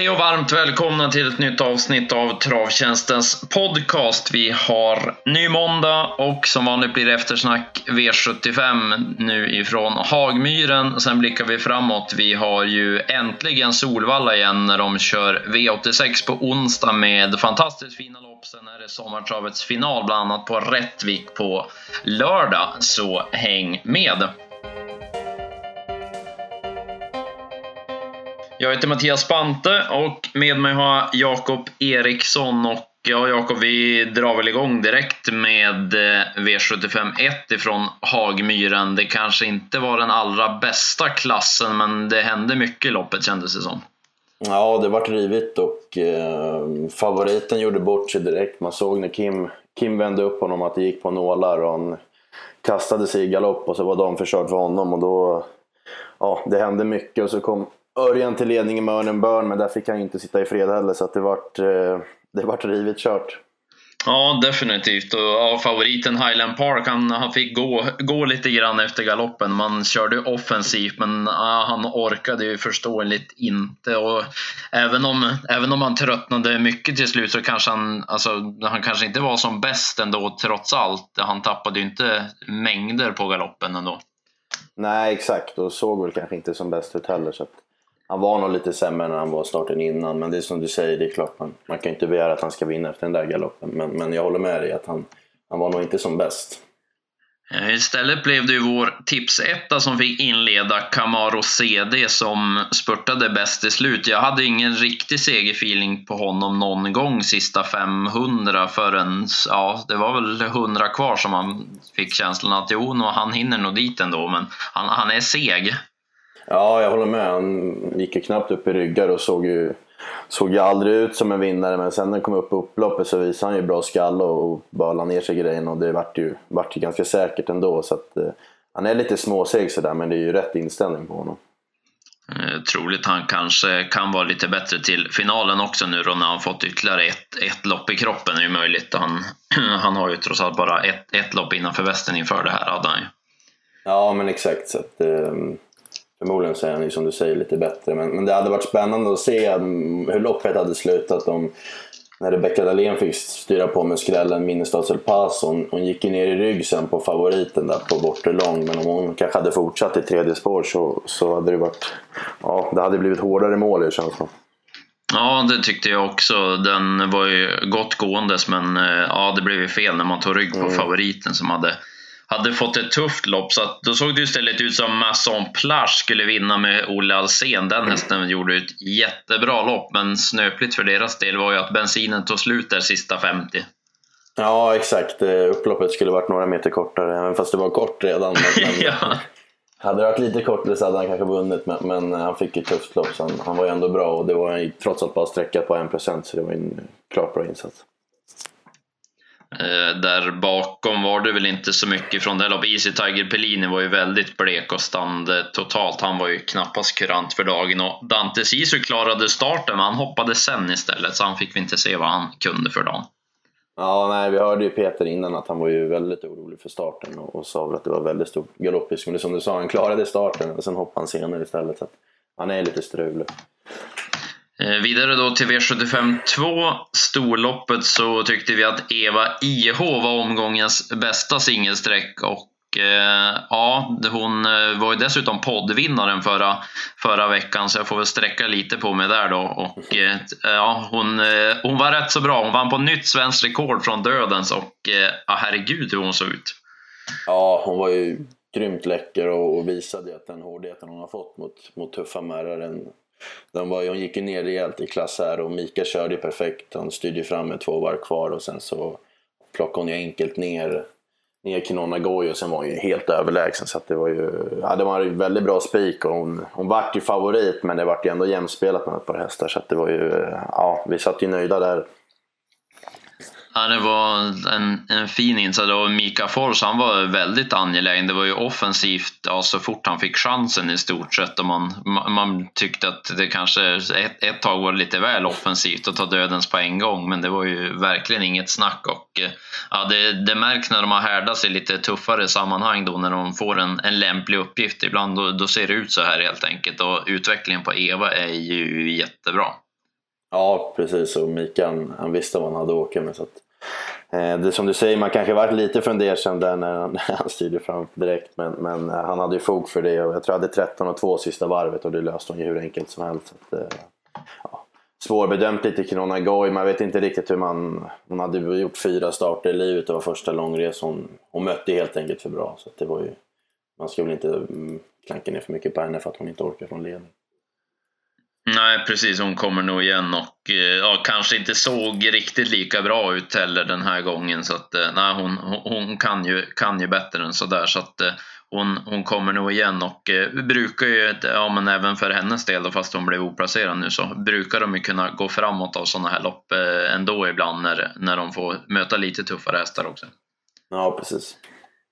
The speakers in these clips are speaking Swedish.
Hej och varmt välkomna till ett nytt avsnitt av Travtjänstens podcast. Vi har ny måndag och som vanligt blir det eftersnack V75 nu ifrån Hagmyren. Sen blickar vi framåt. Vi har ju äntligen Solvalla igen när de kör V86 på onsdag med fantastiskt fina lopp. Sen är det sommartravets final, bland annat på Rättvik på lördag. Så häng med! Jag heter Mattias Spante och med mig har jag Jakob Eriksson. Och ja, Jakob, vi drar väl igång direkt med eh, V75 1 ifrån Hagmyren. Det kanske inte var den allra bästa klassen, men det hände mycket i loppet kändes det som. Ja, det vart rivigt och eh, favoriten gjorde bort sig direkt. Man såg när Kim, Kim vände upp honom att det gick på nålar och han kastade sig i galopp och så var de förstört för honom och då... Ja, det hände mycket och så kom Örjan till ledningen med Örnen Börn, men där fick han inte sitta i fred heller så att det vart, eh, det vart rivigt kört. Ja, definitivt. Och ja, favoriten Highland Park, han, han fick gå, gå lite grann efter galoppen. Man körde offensivt, men ja, han orkade ju förståeligt inte. Och även, om, även om han tröttnade mycket till slut så kanske han, alltså, han kanske inte var som bäst ändå trots allt. Han tappade ju inte mängder på galoppen ändå. Nej, exakt. Och såg väl kanske inte som bäst ut heller. Så att han var nog lite sämre när han var starten innan, men det är som du säger, det är klart man, man kan inte begära att han ska vinna efter den där galoppen. Men, men jag håller med dig att han, han var nog inte som bäst. Eh, istället blev det ju vår tipsetta som fick inleda Camaro CD som spurtade bäst i slut. Jag hade ingen riktig segerfeeling på honom någon gång sista 500 förrän, ja, det var väl 100 kvar som man fick känslan att jo, han hinner nog dit ändå, men han, han är seg. Ja, jag håller med. Han gick ju knappt upp i ryggar och såg ju, såg ju aldrig ut som en vinnare. Men sen när han kom upp på upploppet så visade han ju bra skalle och bara la ner sig grejen och det vart ju, vart ju ganska säkert ändå. Så att, eh, han är lite småseg sådär men det är ju rätt inställning på honom. Eh, troligt han kanske kan vara lite bättre till finalen också nu då när han fått ytterligare ett, ett lopp i kroppen är ju möjligt. Han, han har ju trots allt bara ett, ett lopp innanför västen inför det här hade han ju. Ja men exakt. Så att, eh, Förmodligen så är han ju som du säger lite bättre. Men, men det hade varit spännande att se hur loppet hade slutat om när Rebecca Dahlén fick styra på med skrällen Minnestads El Paso. Hon, hon gick ju ner i rygg sen på favoriten där på bortre lång. Men om hon kanske hade fortsatt i tredje spår så, så hade det varit... Ja, det hade blivit hårdare mål det känns som. Ja, det tyckte jag också. Den var ju gott gåendes men eh, ja, det blev ju fel när man tog rygg på mm. favoriten som hade hade fått ett tufft lopp. Så då såg det istället ut som Masson Plage skulle vinna med Olle Alsen. Den hästen gjorde ett jättebra lopp, men snöpligt för deras del var ju att bensinen tog slut där sista 50. Ja, exakt. Upploppet skulle varit några meter kortare, även fast det var kort redan. Ja. Hade det varit lite kortare så hade han kanske vunnit, men, men han fick ett tufft lopp så han, han var ju ändå bra och det var trots allt bara sträckat på 1% så det var en klart bra insats. Eh, där bakom var det väl inte så mycket från det loppet. Easy Tiger Pellini var ju väldigt blek och stannade eh, totalt. Han var ju knappast kurant för dagen. Och Dante Sisu klarade starten, men han hoppade sen istället. Så han fick vi inte se vad han kunde för dagen. Ja, nej, vi hörde ju Peter innan att han var ju väldigt orolig för starten och, och sa att det var väldigt stor galoppisk. Men det som du sa, han klarade starten och sen hoppade han senare istället. Så han är lite strulig. Eh, vidare då till V75 2, storloppet, så tyckte vi att Eva IH var omgångens bästa singelsträck och eh, ja, hon eh, var ju dessutom poddvinnaren förra, förra veckan så jag får väl sträcka lite på mig där då. Och ja, hon, hon var rätt så bra. Hon vann på nytt svenskt rekord från dödens och ja, herregud hur hon såg ut. Ja, hon var ju grymt läcker och visade att den hårdheten hon har fått mot, mot tuffa märrar de var, hon gick ju ner rejält i klass här och Mika körde perfekt. Han styrde fram med två varv kvar och sen så plockade hon ju enkelt ner, ner Kinona Goy och sen var hon ju helt överlägsen. Så det var ju ja, det var en väldigt bra spik och hon, hon vart ju favorit men det vart ju ändå jämspelat med ett par hästar. Så det var ju, ja, vi satt ju nöjda där. Ja, det var en, en fin insats och Mika Fors han var väldigt angelägen. Det var ju offensivt ja, så fort han fick chansen i stort sett. Och man, man tyckte att det kanske ett, ett tag var lite väl offensivt att ta dödens på en gång. Men det var ju verkligen inget snack. Och, eh, ja, det, det märks när de har härdat sig lite tuffare sammanhang då när de får en, en lämplig uppgift. Ibland då, då ser det ut så här helt enkelt. Och utvecklingen på Eva är ju jättebra. Ja, precis. Och Mikael han visste vad han hade att åka med. Så att, Eh, det som du säger, man kanske varit lite fundersam där när han, när han styrde fram direkt. Men, men eh, han hade ju fog för det och jag tror jag hade 13 och 2 sista varvet och det löste hon ju hur enkelt som helst. Så att, eh, ja, svårbedömt lite Kirona Goy. Man vet inte riktigt hur man... Hon hade gjort fyra starter i livet. Det var första långresan. Hon, hon mötte helt enkelt för bra. Så det var ju, man ska väl inte mm, klanka ner för mycket på henne för att hon inte orkar från ledning. Nej, precis. Hon kommer nog igen och eh, ja, kanske inte såg riktigt lika bra ut heller den här gången. Så att, eh, nej, hon, hon kan, ju, kan ju bättre än sådär. Så att eh, hon, hon kommer nog igen och eh, brukar ju, ja men även för hennes del då, fast hon blev oplacerad nu så brukar de ju kunna gå framåt av sådana här lopp eh, ändå ibland när, när de får möta lite tuffare hästar också. Ja, precis.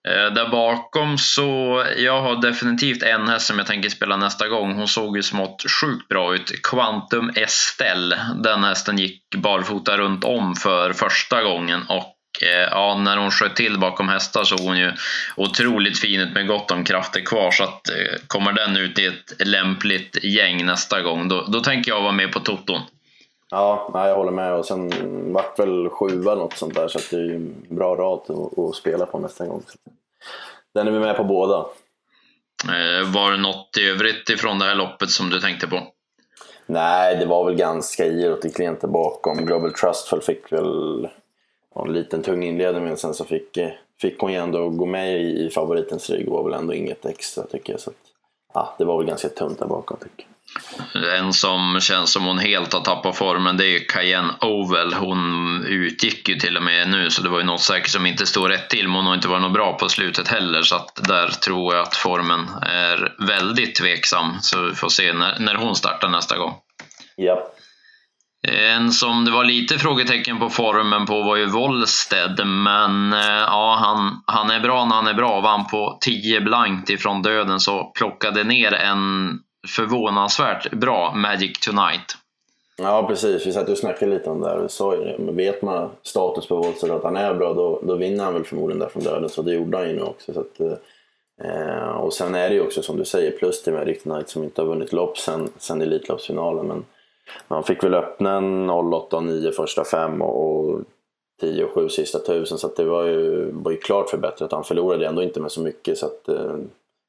Eh, där bakom så, jag har definitivt en häst som jag tänker spela nästa gång. Hon såg ju smått sjukt bra ut. Quantum Estelle. Den hästen gick barfota runt om för första gången och eh, ja, när hon sköt till bakom hästar såg hon ju otroligt fin ut med gott om krafter kvar. Så att, eh, kommer den ut i ett lämpligt gäng nästa gång, då, då tänker jag vara med på toton. Ja, jag håller med. Och sen vart väl sjua något sånt där, så det är ju en bra rad att, att spela på nästa gång. Den är vi med på båda. Eh, var det något i övrigt ifrån det här loppet som du tänkte på? Nej, det var väl ganska girot i klienter bakom. Global Trustful fick väl en liten tung inledning men sen så fick, eh, fick hon ju ändå gå med i favoritens rygg. Det var väl ändå inget extra tycker jag. Så att, ja, det var väl ganska tunt där bakom tycker jag. En som känns som hon helt har tappat formen det är Cayenne Oval. Hon utgick ju till och med nu så det var ju något säkert som inte stod rätt till men hon har inte varit något bra på slutet heller så att där tror jag att formen är väldigt tveksam. Så vi får se när, när hon startar nästa gång. Ja. En som det var lite frågetecken på formen på var ju Wollsted, men eh, ja, han, han är bra när han är bra. Vann på 10 blankt ifrån döden så plockade ner en förvånansvärt bra Magic Tonight. Ja precis, vi satt och snackade lite om det här och sa ju det. Men vet man status på Wolfsburg att han är bra då, då vinner han väl förmodligen där från döden. Så det gjorde han ju nu också. Så att, eh, och sen är det ju också som du säger plus till Magic Tonight som inte har vunnit lopp sen, sen Elitloppsfinalen. Men han fick väl öppna en 08 och 9 första fem och 10 och 7 sista tusen så det var ju, var ju klart förbättrat. Han förlorade ändå inte med så mycket så att eh,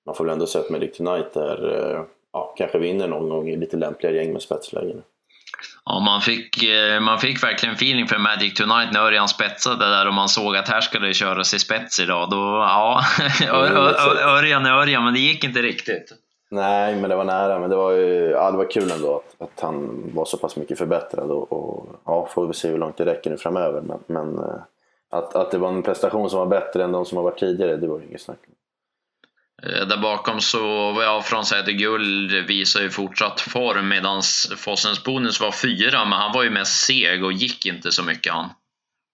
man får väl ändå säga att Magic Tonight är eh, ja, kanske vinner någon gång i lite lämpligare gäng med spetslägen. Ja, man fick, eh, man fick verkligen feeling för Magic Tonight när Örjan spetsade där och man såg att här ska det köras i spets idag. Då, ja, Örjan är Örjan, men det gick inte riktigt. Nej, men det var nära. Men det var, ju, ja, det var kul ändå att, att han var så pass mycket förbättrad. Och, och ja, får vi se hur långt det räcker nu framöver. Men, men eh, att, att det var en prestation som var bättre än de som har varit tidigare, det var ju inget snack eh, Eh, där bakom så, ja, Franzäter Guld visar ju fortsatt form medan Fossens Bonus var fyra, men han var ju mest seg och gick inte så mycket han.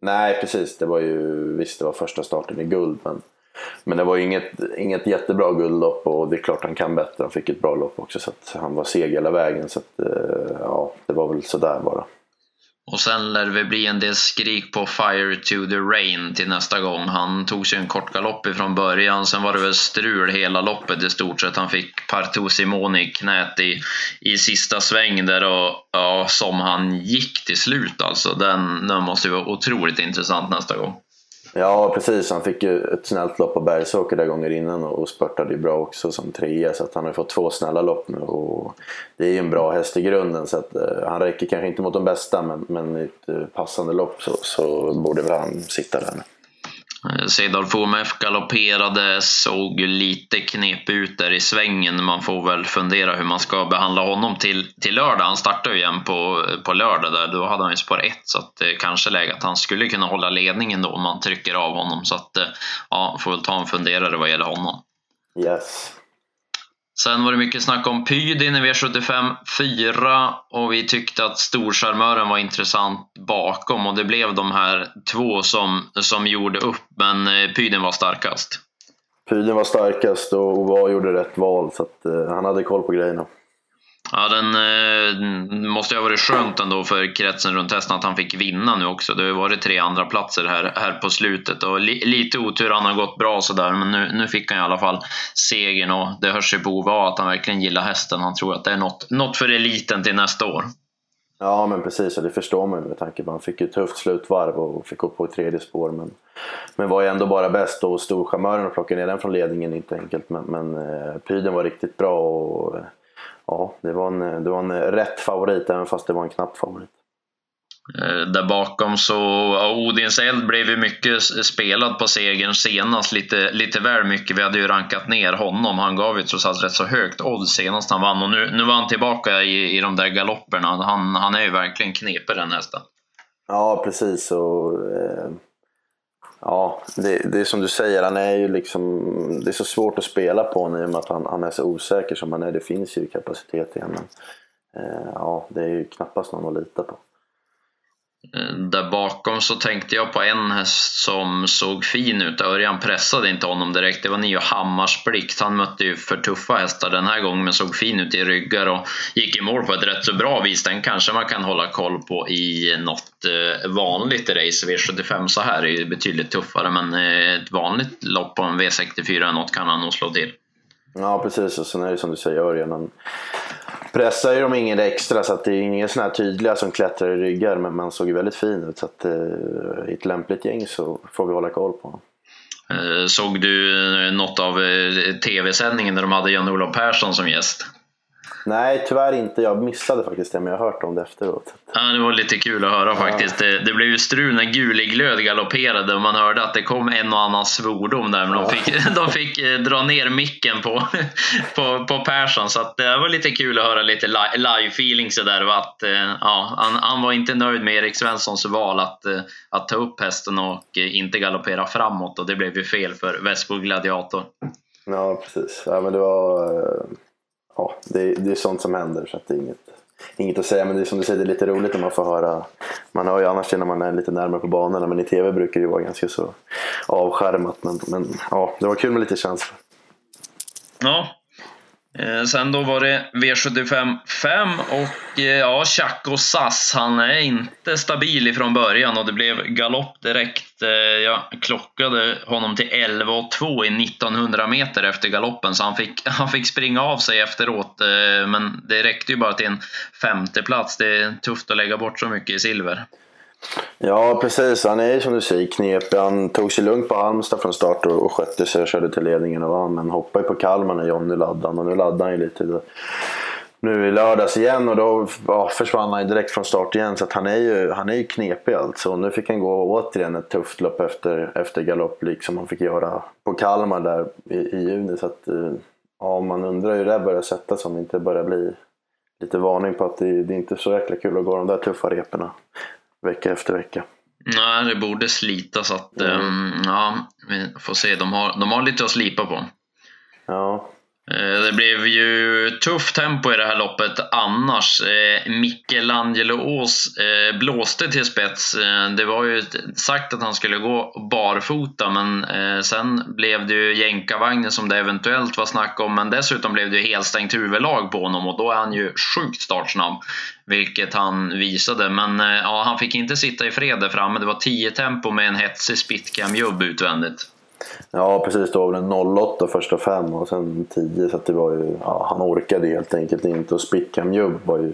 Nej, precis. Det var ju, visst det var första starten i guld, men men det var inget, inget jättebra guldlopp och det är klart han kan bättre. Han fick ett bra lopp också så att han var seg hela vägen. Så att, eh, ja, det var väl sådär bara. Och sen lär det bli en del skrik på Fire to the Rain till nästa gång. Han tog sig en kort galopp ifrån början, sen var det väl strul hela loppet i stort sett. Han fick Partout Simoni i knät i, i sista sväng där och ja, som han gick till slut alltså. Den, den måste ju vara otroligt intressant nästa gång. Ja precis, han fick ju ett snällt lopp på Bergsåker där gånger innan och spurtade ju bra också som trea. Så att han har fått två snälla lopp nu och det är ju en bra häst i grunden. Så att uh, han räcker kanske inte mot de bästa men, men i ett uh, passande lopp så, så borde väl han sitta där. Eh, Cedar FOMF galopperade, såg lite knep ut där i svängen. Man får väl fundera hur man ska behandla honom till, till lördag. Han startar ju igen på, på lördag där, då hade han ju spår 1 så att det kanske är läge att han skulle kunna hålla ledningen då om man trycker av honom. Så att eh, ja, får väl ta en funderare vad gäller honom. Yes. Sen var det mycket snack om Pydin i V75 4 och vi tyckte att storcharmören var intressant bakom och det blev de här två som, som gjorde upp, men eh, Pydin var starkast. Pydin var starkast och Ova gjorde rätt val så att, eh, han hade koll på grejerna. Ja, den eh, måste ju ha varit skönt ändå för kretsen runt hästen att han fick vinna nu också. Det har ju varit tre andra platser här, här på slutet och li, lite otur, han har gått bra sådär men nu, nu fick han i alla fall segern och det hörs ju på Ove att han verkligen gillar hästen. Han tror att det är något, något för eliten till nästa år. Ja men precis och det förstår man ju med tanke på att han fick ett tufft slutvarv och fick gå på ett tredje spår. Men, men var ju ändå bara bäst och storcharmören och plocka ner den från ledningen inte enkelt. Men, men eh, Pyden var riktigt bra och eh, ja, det var, en, det var en rätt favorit även fast det var en knapp favorit. Eh, där bakom så, Odins eld blev ju mycket spelad på segern senast, lite, lite väl mycket. Vi hade ju rankat ner honom. Han gav ju trots allt rätt så högt odds senast han vann och nu, nu var han tillbaka i, i de där galopperna. Han, han är ju verkligen knepig den hästen. Ja, precis. Och, eh, ja, det, det är som du säger, han är ju liksom, det är så svårt att spela på honom i och med att han, han är så osäker som han är. Det finns ju kapacitet i honom. Eh, ja, det är ju knappast någon att lita på. Eh, där bakom så tänkte jag på en häst som såg fin ut. Örjan pressade inte honom direkt. Det var Nio Hammarsblixt. Han mötte ju för tuffa hästar den här gången men såg fin ut i ryggar och gick i mål på ett rätt så bra vis. Den kanske man kan hålla koll på i något eh, vanligt race. V75 så här är ju betydligt tuffare men eh, ett vanligt lopp på en V64 något kan han nog slå till. Ja precis och sen är det som du säger Örjan pressar ju dem inget extra så att det är inga sådana här tydliga som klättrar i ryggar men man såg ju väldigt fin ut så att eh, i ett lämpligt gäng så får vi hålla koll på honom. Eh, såg du eh, något av eh, tv-sändningen där de hade Jan-Olof Persson som gäst? Nej, tyvärr inte. Jag missade faktiskt det, men jag har hört om det efteråt. Ja, det var lite kul att höra ja. faktiskt. Det, det, blev ju strul när Guliglöd galopperade och man hörde att det kom en och annan svordom där, men ja. de fick, de fick eh, dra ner micken på, på, på Persson. Så det var lite kul att höra lite live-feeling sådär. Att, eh, ja, han, han var inte nöjd med Erik Svenssons val att, eh, att ta upp hästen och inte galoppera framåt och det blev ju fel för Västbo Gladiator. Ja, precis. Ja, men det var ja, det, det är sånt som händer så att det är inget, inget att säga. Men det är som du säger, det är lite roligt när man får höra. Man hör ju annars när man är lite närmare på banorna men i tv brukar det ju vara ganska så avskärmat. Men, men ja, det var kul med lite känslor. Ja, Eh, sen då var det V75 5 och eh, ja, Chaco Sass, han är inte stabil ifrån början och det blev galopp direkt. Eh, jag klockade honom till 11 och 2 i 1900 meter efter galoppen så han fick, han fick springa av sig efteråt. Men det räckte ju bara till en femte plats. Det är tufft att lägga bort så mycket i silver. Ja, precis. Han är som du säger knepig. Han tog sig lugnt på Halmstad från start och, skötte sig och körde till ledningen och vann. Men hoppade ju på Kalmar när Jonny laddade och nu laddar han ju lite. Nu i lördags igen och då ja, försvann han ju direkt från start igen. Så att han är ju, han är ju knepig alltså. Och nu fick han gå återigen ett tufft lopp efter, efter galopp liksom han fick göra på Kalmar där i, i juni. Så att, eh, ja, man undrar hur det börjar sätta sig om det inte börjar bli lite varning på att det, det är inte så jäkla kul att gå de där tuffa reporna vecka efter vecka. Nej, det borde slita så att mm. um, ja, vi får se. De har, de har lite att slipa på. Ja, Eh, det blev ju tufft tempo i det här loppet annars. Eh, Michelangelo Ås eh, blåste till spets. Det var ju sagt att han skulle gå barfota men sen blev det ju jänkarvagnen som det eventuellt var snack om. Men dessutom blev det ju helstängt huvudlag på honom och då är han ju sjukt startsnabb. Vilket han visade. Men ja, han fick inte sitta i fred där framme. Det var 10 tempo med en hetsig spitcam jubb utvändigt. Ja precis, det var väl en 08 första fem och sen 10 så det var ju, ja, han orkade helt enkelt inte och Spickham Jubb var ju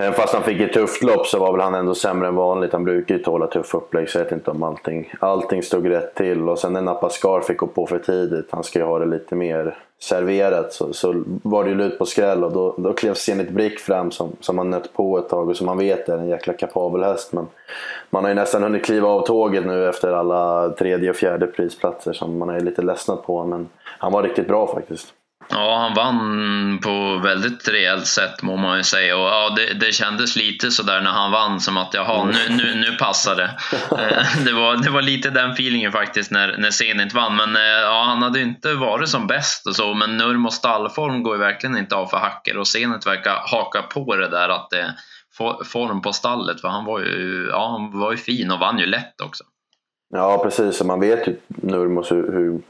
Även fast han fick ett tufft lopp så var väl han ändå sämre än vanligt. Han brukar ju tåla tuffa upplägg så jag vet inte om allting, allting stod rätt till. Och sen när Napascar fick gå på för tidigt, han ska ju ha det lite mer serverat, så, så var det ju lut på skräll och då, då klev Zenit Brick fram som, som man nött på ett tag och som man vet är en jäkla kapabel häst. Men man har ju nästan hunnit kliva av tåget nu efter alla tredje och fjärde prisplatser som man är lite ledsnat på. Men han var riktigt bra faktiskt. Ja, han vann på väldigt rejält sätt må man ju säga. Och ja, det, det kändes lite sådär när han vann som att jaha, nu, nu, nu passar det. Eh, det, var, det var lite den feelingen faktiskt när, när Zenit vann. Men eh, ja, han hade inte varit som bäst och så. Men Nurmos stallform går ju verkligen inte av för hacker och Zenit verkar haka på det där att det form på stallet. För han var ju, ja, han var ju fin och vann ju lätt också. Ja precis, man vet ju Nurmos hur, hur,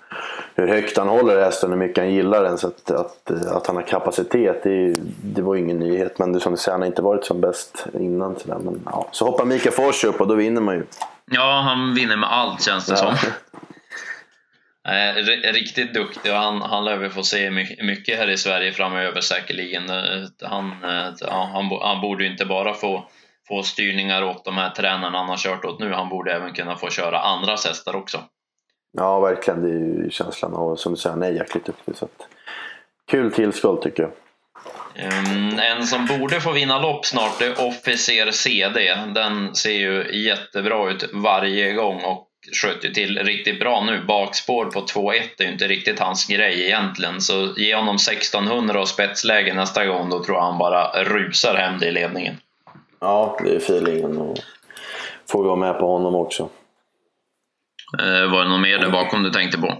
hur, högt han håller hästen och hur mycket han gillar den. Så att, att, att han har kapacitet, det, det var ingen nyhet. Men det, som du säger, han har inte varit som bäst innan. Så, där. Men, ja. så hoppar Mika Fors upp och då vinner man ju. Ja, han vinner med allt känns det ja. som. Riktigt duktig och han, han lär vi få se mycket här i Sverige framöver säkerligen. Eh, han, eh, ja, han, han borde ju inte bara få, få styrningar åt de här tränarna han har kört åt nu, han borde även kunna få köra andra hästar också. Ja, verkligen. Det är ju känslan och som du säger, han är jäkligt duktig. Så att, kul tillskott tycker jag. Um, en som borde få vinna lopp snart är Officer CD. Den ser ju jättebra ut varje gång och sköt ju till riktigt bra nu. Bakspår på 2-1 är ju inte riktigt hans grej egentligen. Så ge honom 1600 och spetsläge nästa gång, då tror jag han bara rusar hem det i ledningen. Ja, det är feelingen. Och får vi vara med på honom också. Eh, var det något mer där bakom du tänkte på?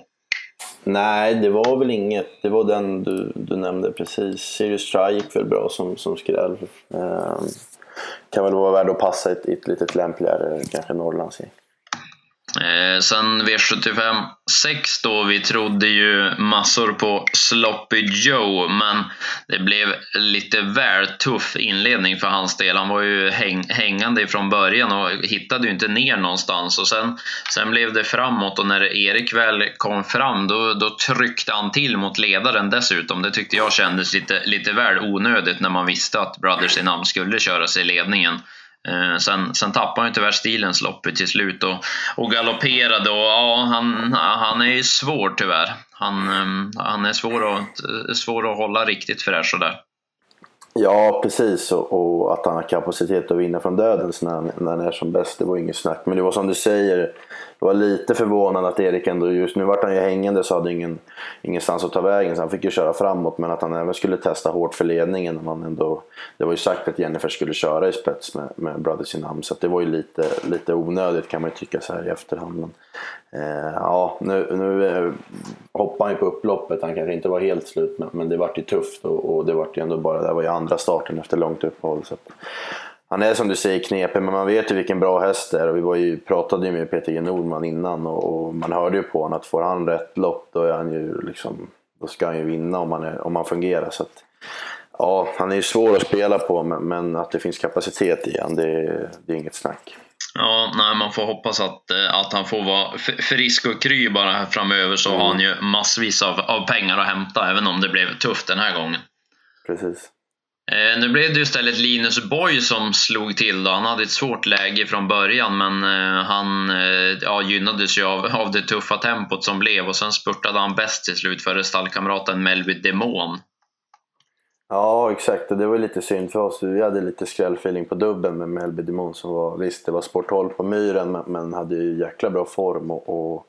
Nej, det var väl inget. Det var den du, du nämnde precis. Sirius Try gick väl bra som, som skräll. Eh, kan väl vara värd att passa i ett, ett lite lämpligare kanske Norrlandsgäng. Eh, sen V75 6 då, vi trodde ju massor på Sloppy Joe, men det blev lite väl tuff inledning för hans del. Han var ju häng, hängande från början och hittade ju inte ner någonstans. Och sen, sen blev det framåt och när Erik väl kom fram då, då tryckte han till mot ledaren dessutom. Det tyckte jag kändes lite, lite väl onödigt när man visste att Brothers in Arms skulle köra sig i ledningen. Eh, sen, sen tappade han tyvärr stilens loppet till slut och, och galopperade och ja, han, han är ju svår tyvärr. Han, ehm, han är svår att, eh, svår att hålla riktigt fräsch sådär. Ja, precis. Och, och, att han har kapacitet att vinna från döden när han, när han är som bäst, det var inget snack. Men det var som du säger, det var lite förvånande att Erik ändå, just nu vart han ju hängande så hade ingen, ingenstans att ta vägen så han fick ju köra framåt. Men att han även skulle testa hårt för ledningen. Man ändå, det var ju sagt att Jennifer skulle köra i spets med, med Brothers in Arms, så det var ju lite, lite onödigt kan man ju tycka så här i efterhand. Men, eh, ja, nu, nu eh, hoppade han ju på upploppet, han kanske inte var helt slut men, men det vart ju tufft och, och det vart ju ändå bara, det var ju andra starten efter långt uppehåll. Så att, han är som du säger knepig, men man vet ju vilken bra häst det är. Och vi var ju, pratade ju med Peter G Nordman innan och, och, man hörde ju på honom att får han rätt lopp då, är han ju liksom, då ska han ju vinna om han, är, om han fungerar. Så att, ja, han är ju svår att spela på, men, men att det finns kapacitet i honom, det, det är inget snack. Ja, nej, man får hoppas att, eh, att han får vara frisk och kry bara här framöver så mm. har han ju massvis av, av pengar att hämta även om det blev tufft den här gången. Precis. Eh, nu blev det istället Linus Borg som slog till. Då. Han hade ett svårt läge från början men eh, han eh, ja, gynnades ju av, av det tuffa tempot som blev och sen spurtade han bäst till slut före stallkamraten Melby Demon. Ja, exakt. Och det var lite synd för oss. Vi hade lite skrällfeeling på dubben med Melby Demon som var, visst det var sport 12 på myren men, men hade ju jäkla bra form och, och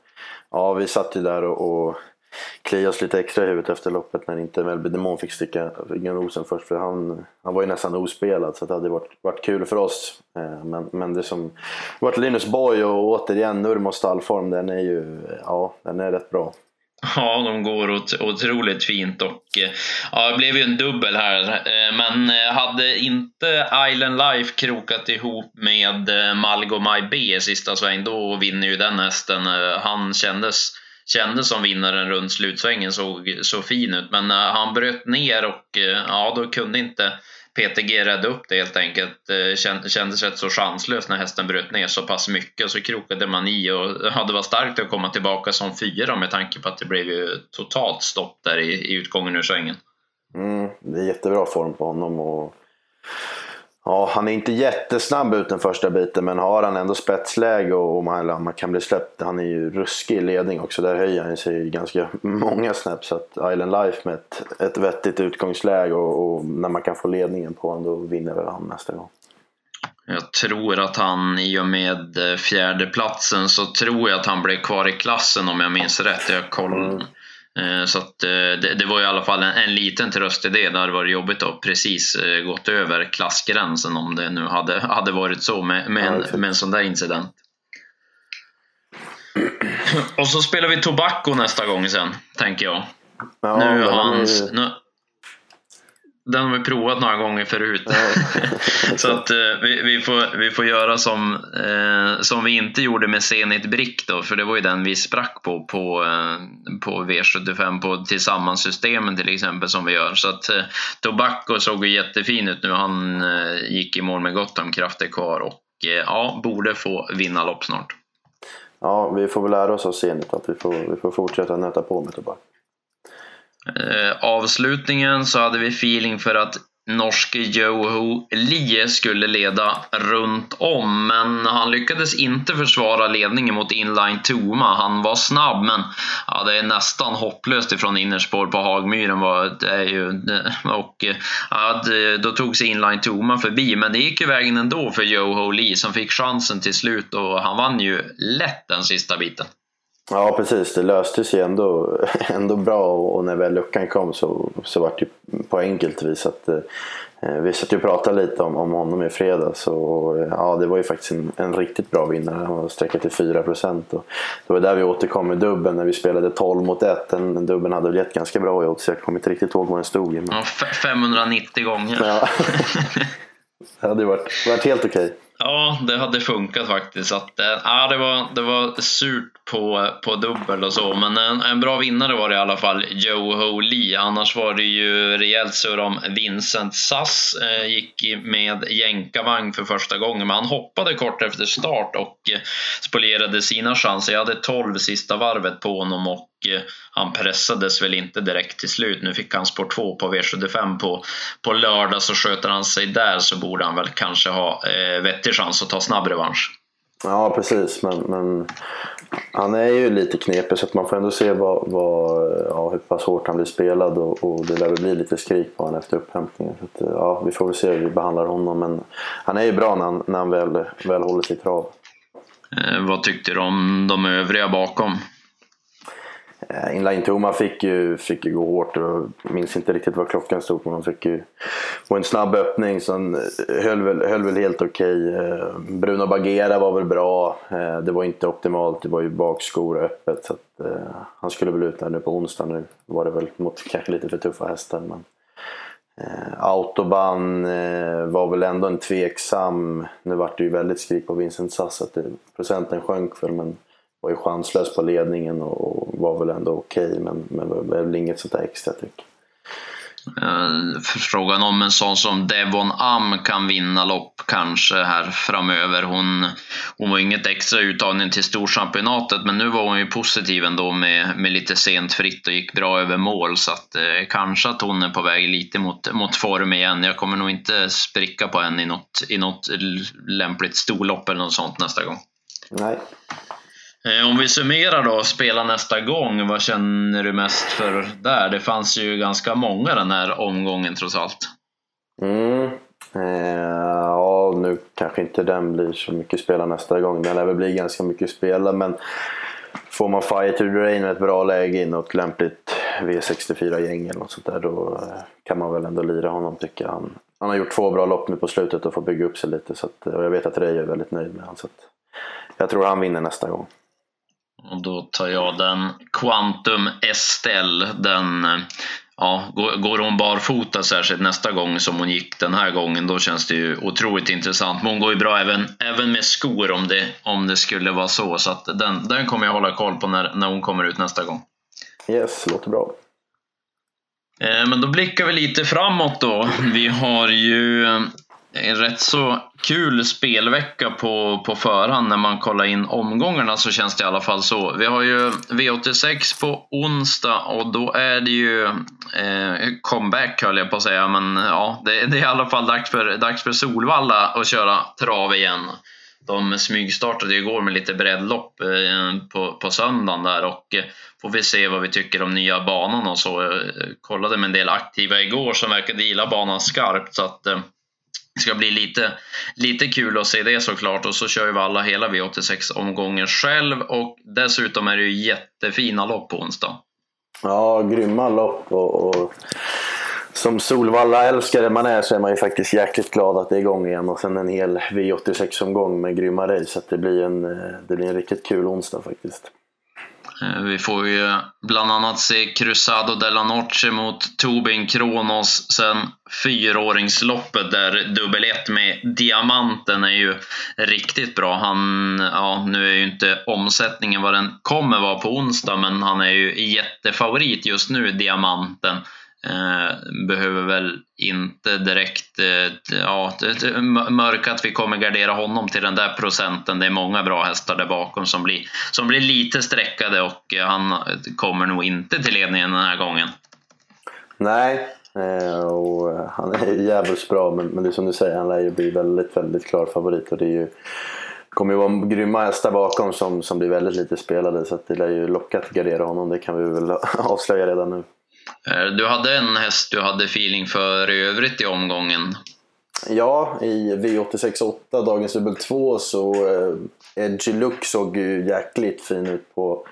ja, vi satt ju där och, och klia oss lite extra i huvudet efter loppet när inte Melby Demon fick sticka nosen först. För han, han var ju nästan ospelad så det hade varit, varit kul för oss. Eh, men, men det som varit Linus Boy och återigen Nurmos stallform den är ju ja, den är rätt bra. Ja, de går otroligt fint och eh, ja, det blev ju en dubbel här. Eh, men hade inte Island Life krokat ihop med Malgo My B i sista sväng, då vinner ju den hästen. Han kändes kändes som vinnaren runt slutsvängen såg så fin ut. Men uh, han bröt ner och uh, ja, då kunde inte PTG rädda upp det helt enkelt. Uh, kändes rätt så chanslöst när hästen bröt ner så pass mycket och så krokade man i och ja, det var starkt att komma tillbaka som fyra med tanke på att det blev ju totalt stopp där i, i utgången ur svängen. Mm, det är jättebra form på honom och Ja, han är inte jättesnabb ut den första biten men har han ändå spetsläge och man, man kan bli släppt. Han är ju ruskig i ledning också. Där höjer han sig ganska många snäpp. Så att Island Life med ett, ett vettigt utgångsläge och, och, när man kan få ledningen på honom då vinner väl han nästa gång. Jag tror att han i och med fjärdeplatsen så tror jag att han blev kvar i klassen om jag minns rätt. Jag koll, mm. Eh, så att, eh, det, det, var i alla fall en, en liten tröst i det. Det hade varit jobbigt att precis eh, gått över klassgränsen om det nu hade, hade varit så med, med, en, med en sån där incident. Och så spelar vi Tobacco nästa gång sen, tänker jag. Ja, nu, hans, nu, den har vi provat några gånger förut. Så att eh, vi, vi, får, vi får göra som, eh, som vi inte gjorde med Zenit Brick då, för det var ju den vi sprack på på, eh, på V75 på tillsammanssystemen till exempel som vi gör. Så att eh, Tobacco såg ju jättefin ut nu. Han eh, gick i mål med gott om krafter kvar och eh, ja, borde få vinna lopp snart. ja, vi får väl lära oss av Zenit att vi får, vi får fortsätta nöta på med Tobak. Eh, avslutningen så hade vi feeling för att norske Joho Lie skulle leda runt om, men han lyckades inte försvara ledningen mot inline Toma. Han var snabb, men ja, det är nästan hopplöst ifrån innerspår på Hagmyren. Var, det är ju, eh, och, eh, ja, då tog sig inline Toma förbi, men det gick ju vägen ändå för Joho Lie som fick chansen till slut och han vann ju lätt den sista biten. Ja precis, det löste sig ändå, ändå bra och när väl luckan kom så, så var det på enkelt vis att eh, vi satt ju och pratade lite om, om honom i fredags och ja, det var ju faktiskt en, en riktigt bra vinnare. Han var sträckat till 4 procent. Det var där vi återkom med dubben när vi spelade 12 mot 1. Den, den dubben hade väl gett ganska bra i odds, jag kommer inte riktigt ihåg vad den stod i. Men... Ja, 590 gånger. Ja. det hade varit, varit helt okej. Okay. Ja, det hade funkat faktiskt. Att, äh, det, var, det var surt på, på dubbel och så, men en, en bra vinnare var det i alla fall Joe Lee. Annars var det ju rejält surr om Vincent Sass. Eh, gick med jänkarvagn för första gången, men han hoppade kort efter start och eh, spolierade sina chanser. Jag hade 12 sista varvet på honom och han pressades väl inte direkt till slut. Nu fick han spår 2 på V75 på, på lördag, så sköter han sig där så borde han väl kanske ha eh, vettig chans att ta snabb revansch. Ja, precis. Men, men han är ju lite knepig så att man får ändå se vad, vad, ja, hur pass hårt han blir spelad och, och det lär väl bli lite skrik på honom efter upphämtningen. Så att, ja, vi får väl se hur vi behandlar honom men han är ju bra när han, när han väl, väl håller sig i trav. Eh, vad tyckte du om de övriga bakom? Eh, Inline Toma fick ju, fick ju gå hårt. Jag minns inte riktigt vad klockan stod på. Han fick ju på en snabb öppning så han eh, höll väl, höll väl helt okej. Okay. Eh, Bruno Bagera var väl bra. Eh, det var inte optimalt. Det var ju bakskor öppet. Så att, eh, han skulle väl ut där nu på onsdag. Nu var det väl mot kanske lite för tuffa hästar. Men, Autobahn var väl ändå en tveksam... Nu vart det ju väldigt skrik på Vincent Sass att det, procenten sjönk väl men var ju chanslös på ledningen och var väl ändå okej okay, men, men var väl inget sånt där extra tryck. Uh, frågan om en sån som Devon Am kan vinna lopp kanske här framöver. Hon, hon var inget extra uttagning till Storchampionatet men nu var hon ju positiv ändå med, med lite sent fritt och gick bra över mål så att uh, kanske att hon är på väg lite mot, mot form igen. Jag kommer nog inte spricka på henne i något, i något lämpligt storlopp eller något sånt nästa gång. Nej. Eh, om vi summerar då, spela nästa gång, vad känner du mest för där? Det fanns ju ganska många den här omgången trots allt. Mm. Eh, ja, nu kanske inte den blir så mycket spela nästa gång. Den lär väl bli ganska mycket spela, men får man Fire to the Rain med ett bra läge i något lämpligt V64-gäng eller något sånt där, då eh, kan man väl ändå lira honom tycker jag. Han, han har gjort två bra lopp nu på slutet och får bygga upp sig lite. Så att, eh, och jag vet att Ray är väldigt nöjd med honom. Så att jag tror han vinner nästa gång. Och då tar jag den Quantum Estelle. Den, ja, går hon barfota särskilt nästa gång som hon gick den här gången, då känns det ju otroligt intressant. Men hon går ju bra även, även med skor om det, om det skulle vara så. Så den, den kommer jag hålla koll på när, när hon kommer ut nästa gång. Yes, låter bra. Eh, men då blickar vi lite framåt då. Vi har ju en rätt så kul spelvecka på, på förhand när man kollar in omgångarna så känns det i alla fall så. Vi har ju V86 på onsdag och då är det ju eh, comeback höll jag på att säga men ja, det, det, är i alla fall dags för, dags för Solvalla att köra trav igen. De smygstartade igår med lite breddlopp eh, på, på söndagen där och eh, får vi se vad vi tycker om nya banan och så. Jag kollade med en del aktiva igår som verkade gilla banan skarpt så att eh, ska bli lite, lite kul att se det såklart och så kör ju alla hela V86 omgången själv och dessutom är det ju jättefina lopp på onsdag. Ja, grymma lopp och, och som Solvalla-älskare man är så är man ju faktiskt jäkligt glad att det är igång igen och sen en hel V86-omgång med grymma race. Så det blir, en, eh, det blir en riktigt kul onsdag faktiskt. Eh, vi får ju eh, bland annat se Cruzado de la Noche mot Tobin Kronos. Sen fyraåringsloppet där dubbel ett med Diamanten är ju riktigt bra. Han, ja, nu är ju inte omsättningen vad den kommer vara på onsdag, men han är ju jättefavorit just nu, Diamanten. Eh, behöver väl inte direkt eh, ja, mörka att vi kommer gardera honom till den där procenten. Det är många bra hästar där bakom som blir, som blir lite sträckade och eh, han kommer nog inte till ledningen den här gången. Nej, och han är jävligt bra men, men det är som du säger, han lär ju bli väldigt, väldigt klar favorit och det är ju kommer ju vara grymma hästar bakom som, som blir väldigt lite spelade så att det lär ju locka att gardera honom, det kan vi väl avslöja redan nu. Eh, du hade en häst du hade feeling för i övrigt i omgången. Ja, i V86.8, dagens dubbel 2, så eh, Edgy Look såg ju jäkligt fin ut på,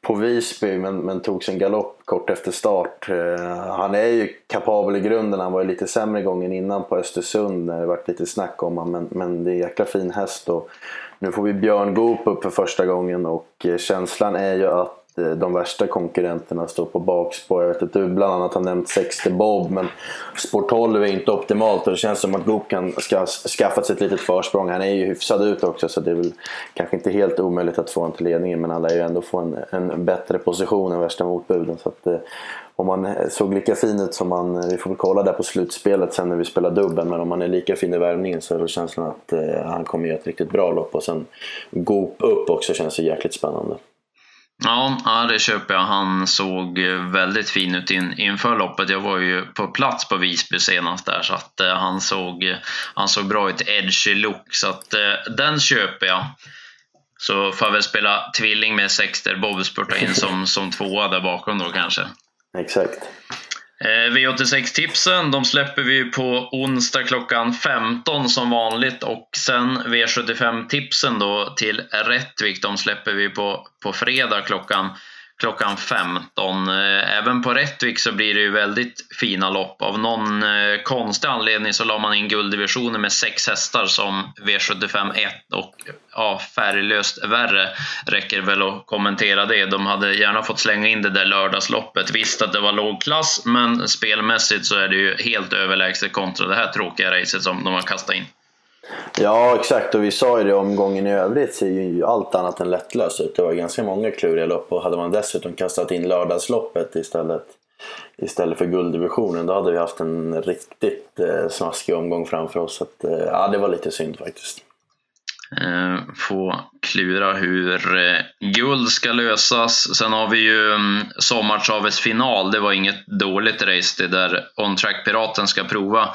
på Visby men, men tog sin galopp kort efter start. Eh, han är ju kapabel i grunden, han var ju lite sämre gången innan på Östersund när det varit lite snack om honom men, men det är en jäkla fin häst och nu får vi Björn Goop upp för första gången och eh, känslan är ju att Eh, de värsta konkurrenterna står på bakspår. Jag vet att du bland annat har nämnt 60 Bob men Sport 12 är inte optimalt och det känns som att Goop kan ska skaffat sig ett litet försprång. Han är ju hyfsad ut också så det är väl kanske inte helt omöjligt att få honom till ledningen men han lär ju ändå få en, en bättre position än värsta motbuden. Så att, eh, om man såg lika fin ut som man, eh, vi får väl kolla där på slutspelet sen när vi spelar dubben, men om han är lika fin i värvningen så är det känslan att eh, han kommer göra ett riktigt bra lopp och sen Goop upp också känns ju jäkligt spännande. Ja, ja, det köper jag. Han såg väldigt fin ut in, inför loppet. Jag var ju på plats på Visby senast där så att eh, han, såg, han såg bra ut. Edgy look, så att eh, den köper jag. Så får jag väl spela tvilling med Sexter Bob spurta in som, som tvåa där bakom då kanske. Exakt. Eh, V86-tipsen de släpper vi på onsdag klockan 15 som vanligt. Och sen V75-tipsen då till Rättvik de släpper vi på, på fredag klockan klockan 15. Eh, även på Rättvik så blir det ju väldigt fina lopp. Av någon eh, konstig anledning så la man in gulddivisionen med sex hästar som V75 1 och ja, färglöst värre räcker väl att kommentera det. De hade gärna fått slänga in det där lördagsloppet. Visst att det var låg klass, men spelmässigt så är det ju helt överlägset kontra det här tråkiga racet som de har kastat in. Ja, exakt. Och vi sa ju det omgången i övrigt ser ju allt annat än lättlöst ut. Det var ganska många kluriga lopp och hade man dessutom kastat in lördagsloppet istället, istället för gulddivisionen då hade vi haft en riktigt eh, smaskig omgång framför oss. Så att, eh, ja, det var lite synd faktiskt. Eh, få klura hur eh, guld ska lösas. Sen har vi ju mm, Sommartravets final. Det var inget dåligt race det där On Track Piraten ska prova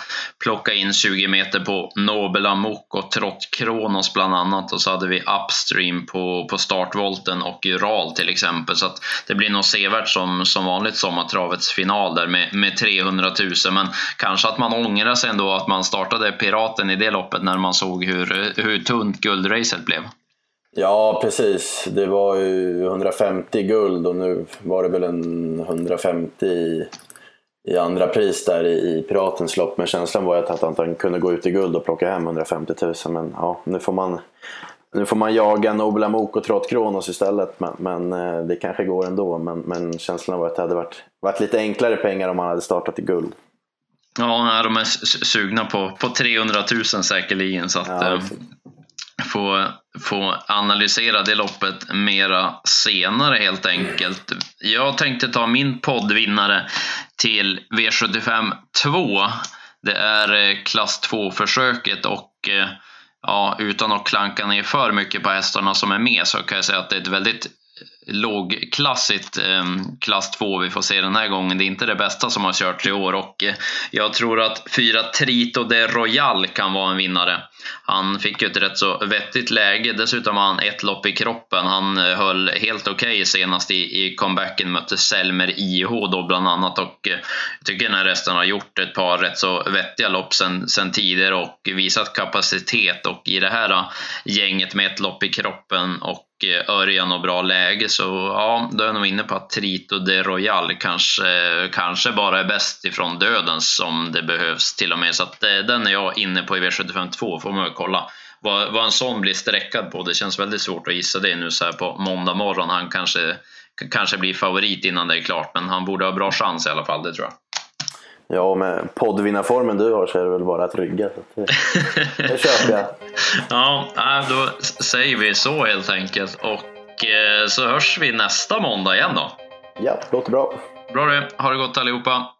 plocka in 20 meter på Nobel Amok och Trott Kronos bland annat. Och så hade vi Upstream på, på startvolten och Ural till exempel. Så att det blir nog sevärt som, som vanligt Sommartravets final där med, med 300 000. Men kanske att man ångrar sig ändå att man startade Piraten i det loppet när man såg hur, hur tunt guldracet blev. Ja, precis. Det var ju 150 guld och nu var det väl en 150 i, i andra pris där i, i Piratens lopp. Men känslan var att, att han kunde gå ut i guld och plocka hem 150 000. Men ja, nu får man, nu får man jaga Nobel Amok och Trott Kronos istället. Men, men eh, det kanske går ändå. Men, men känslan var att det hade varit, varit lite enklare pengar om man hade startat i guld. Ja, de är sugna på, på 300 000 säkerligen. Så att, ja, eh, få, få analysera det loppet mera senare helt enkelt. Jag tänkte ta min poddvinnare till V75 2. Det är eh, klass 2-försöket och eh, ja, utan att klanka ner för mycket på hästarna som är med så kan jag säga att det är ett väldigt lågklassigt ehm, klass 2 vi får se den här gången. Det är inte det bästa som har kört i år och eh, jag tror att fyra Trito de Royal kan vara en vinnare. Han fick ju ett rätt så vettigt läge. Dessutom har han ett lopp i kroppen. Han eh, höll helt okej okay senast i, i comebacken, mötte Selmer IH då bland annat och eh, jag tycker den här resten har gjort ett par rätt så vettiga lopp sen, sen tidigare och visat kapacitet och i det här gänget med ett lopp i kroppen och Eh, Örjan och bra läge så ja, då är jag nog inne på att Trito de Royal kanske, kanske bara är bäst ifrån döden som det behövs till och med. Så att eh, den är jag inne på i V75 2 får man väl kolla vad, vad en sån blir sträckad på. Det känns väldigt svårt att gissa det nu så här på måndag morgon. Han kanske, kanske blir favorit innan det är klart, men han borde ha bra chans i alla fall, det tror jag. Ja, med poddvinnarformen du har så är det väl bara att rygga. Det, det köper jag. ja, då säger vi så helt enkelt. Och eh, så hörs vi nästa måndag igen då. Ja, låter bra. Bra det. Ha det gott allihopa.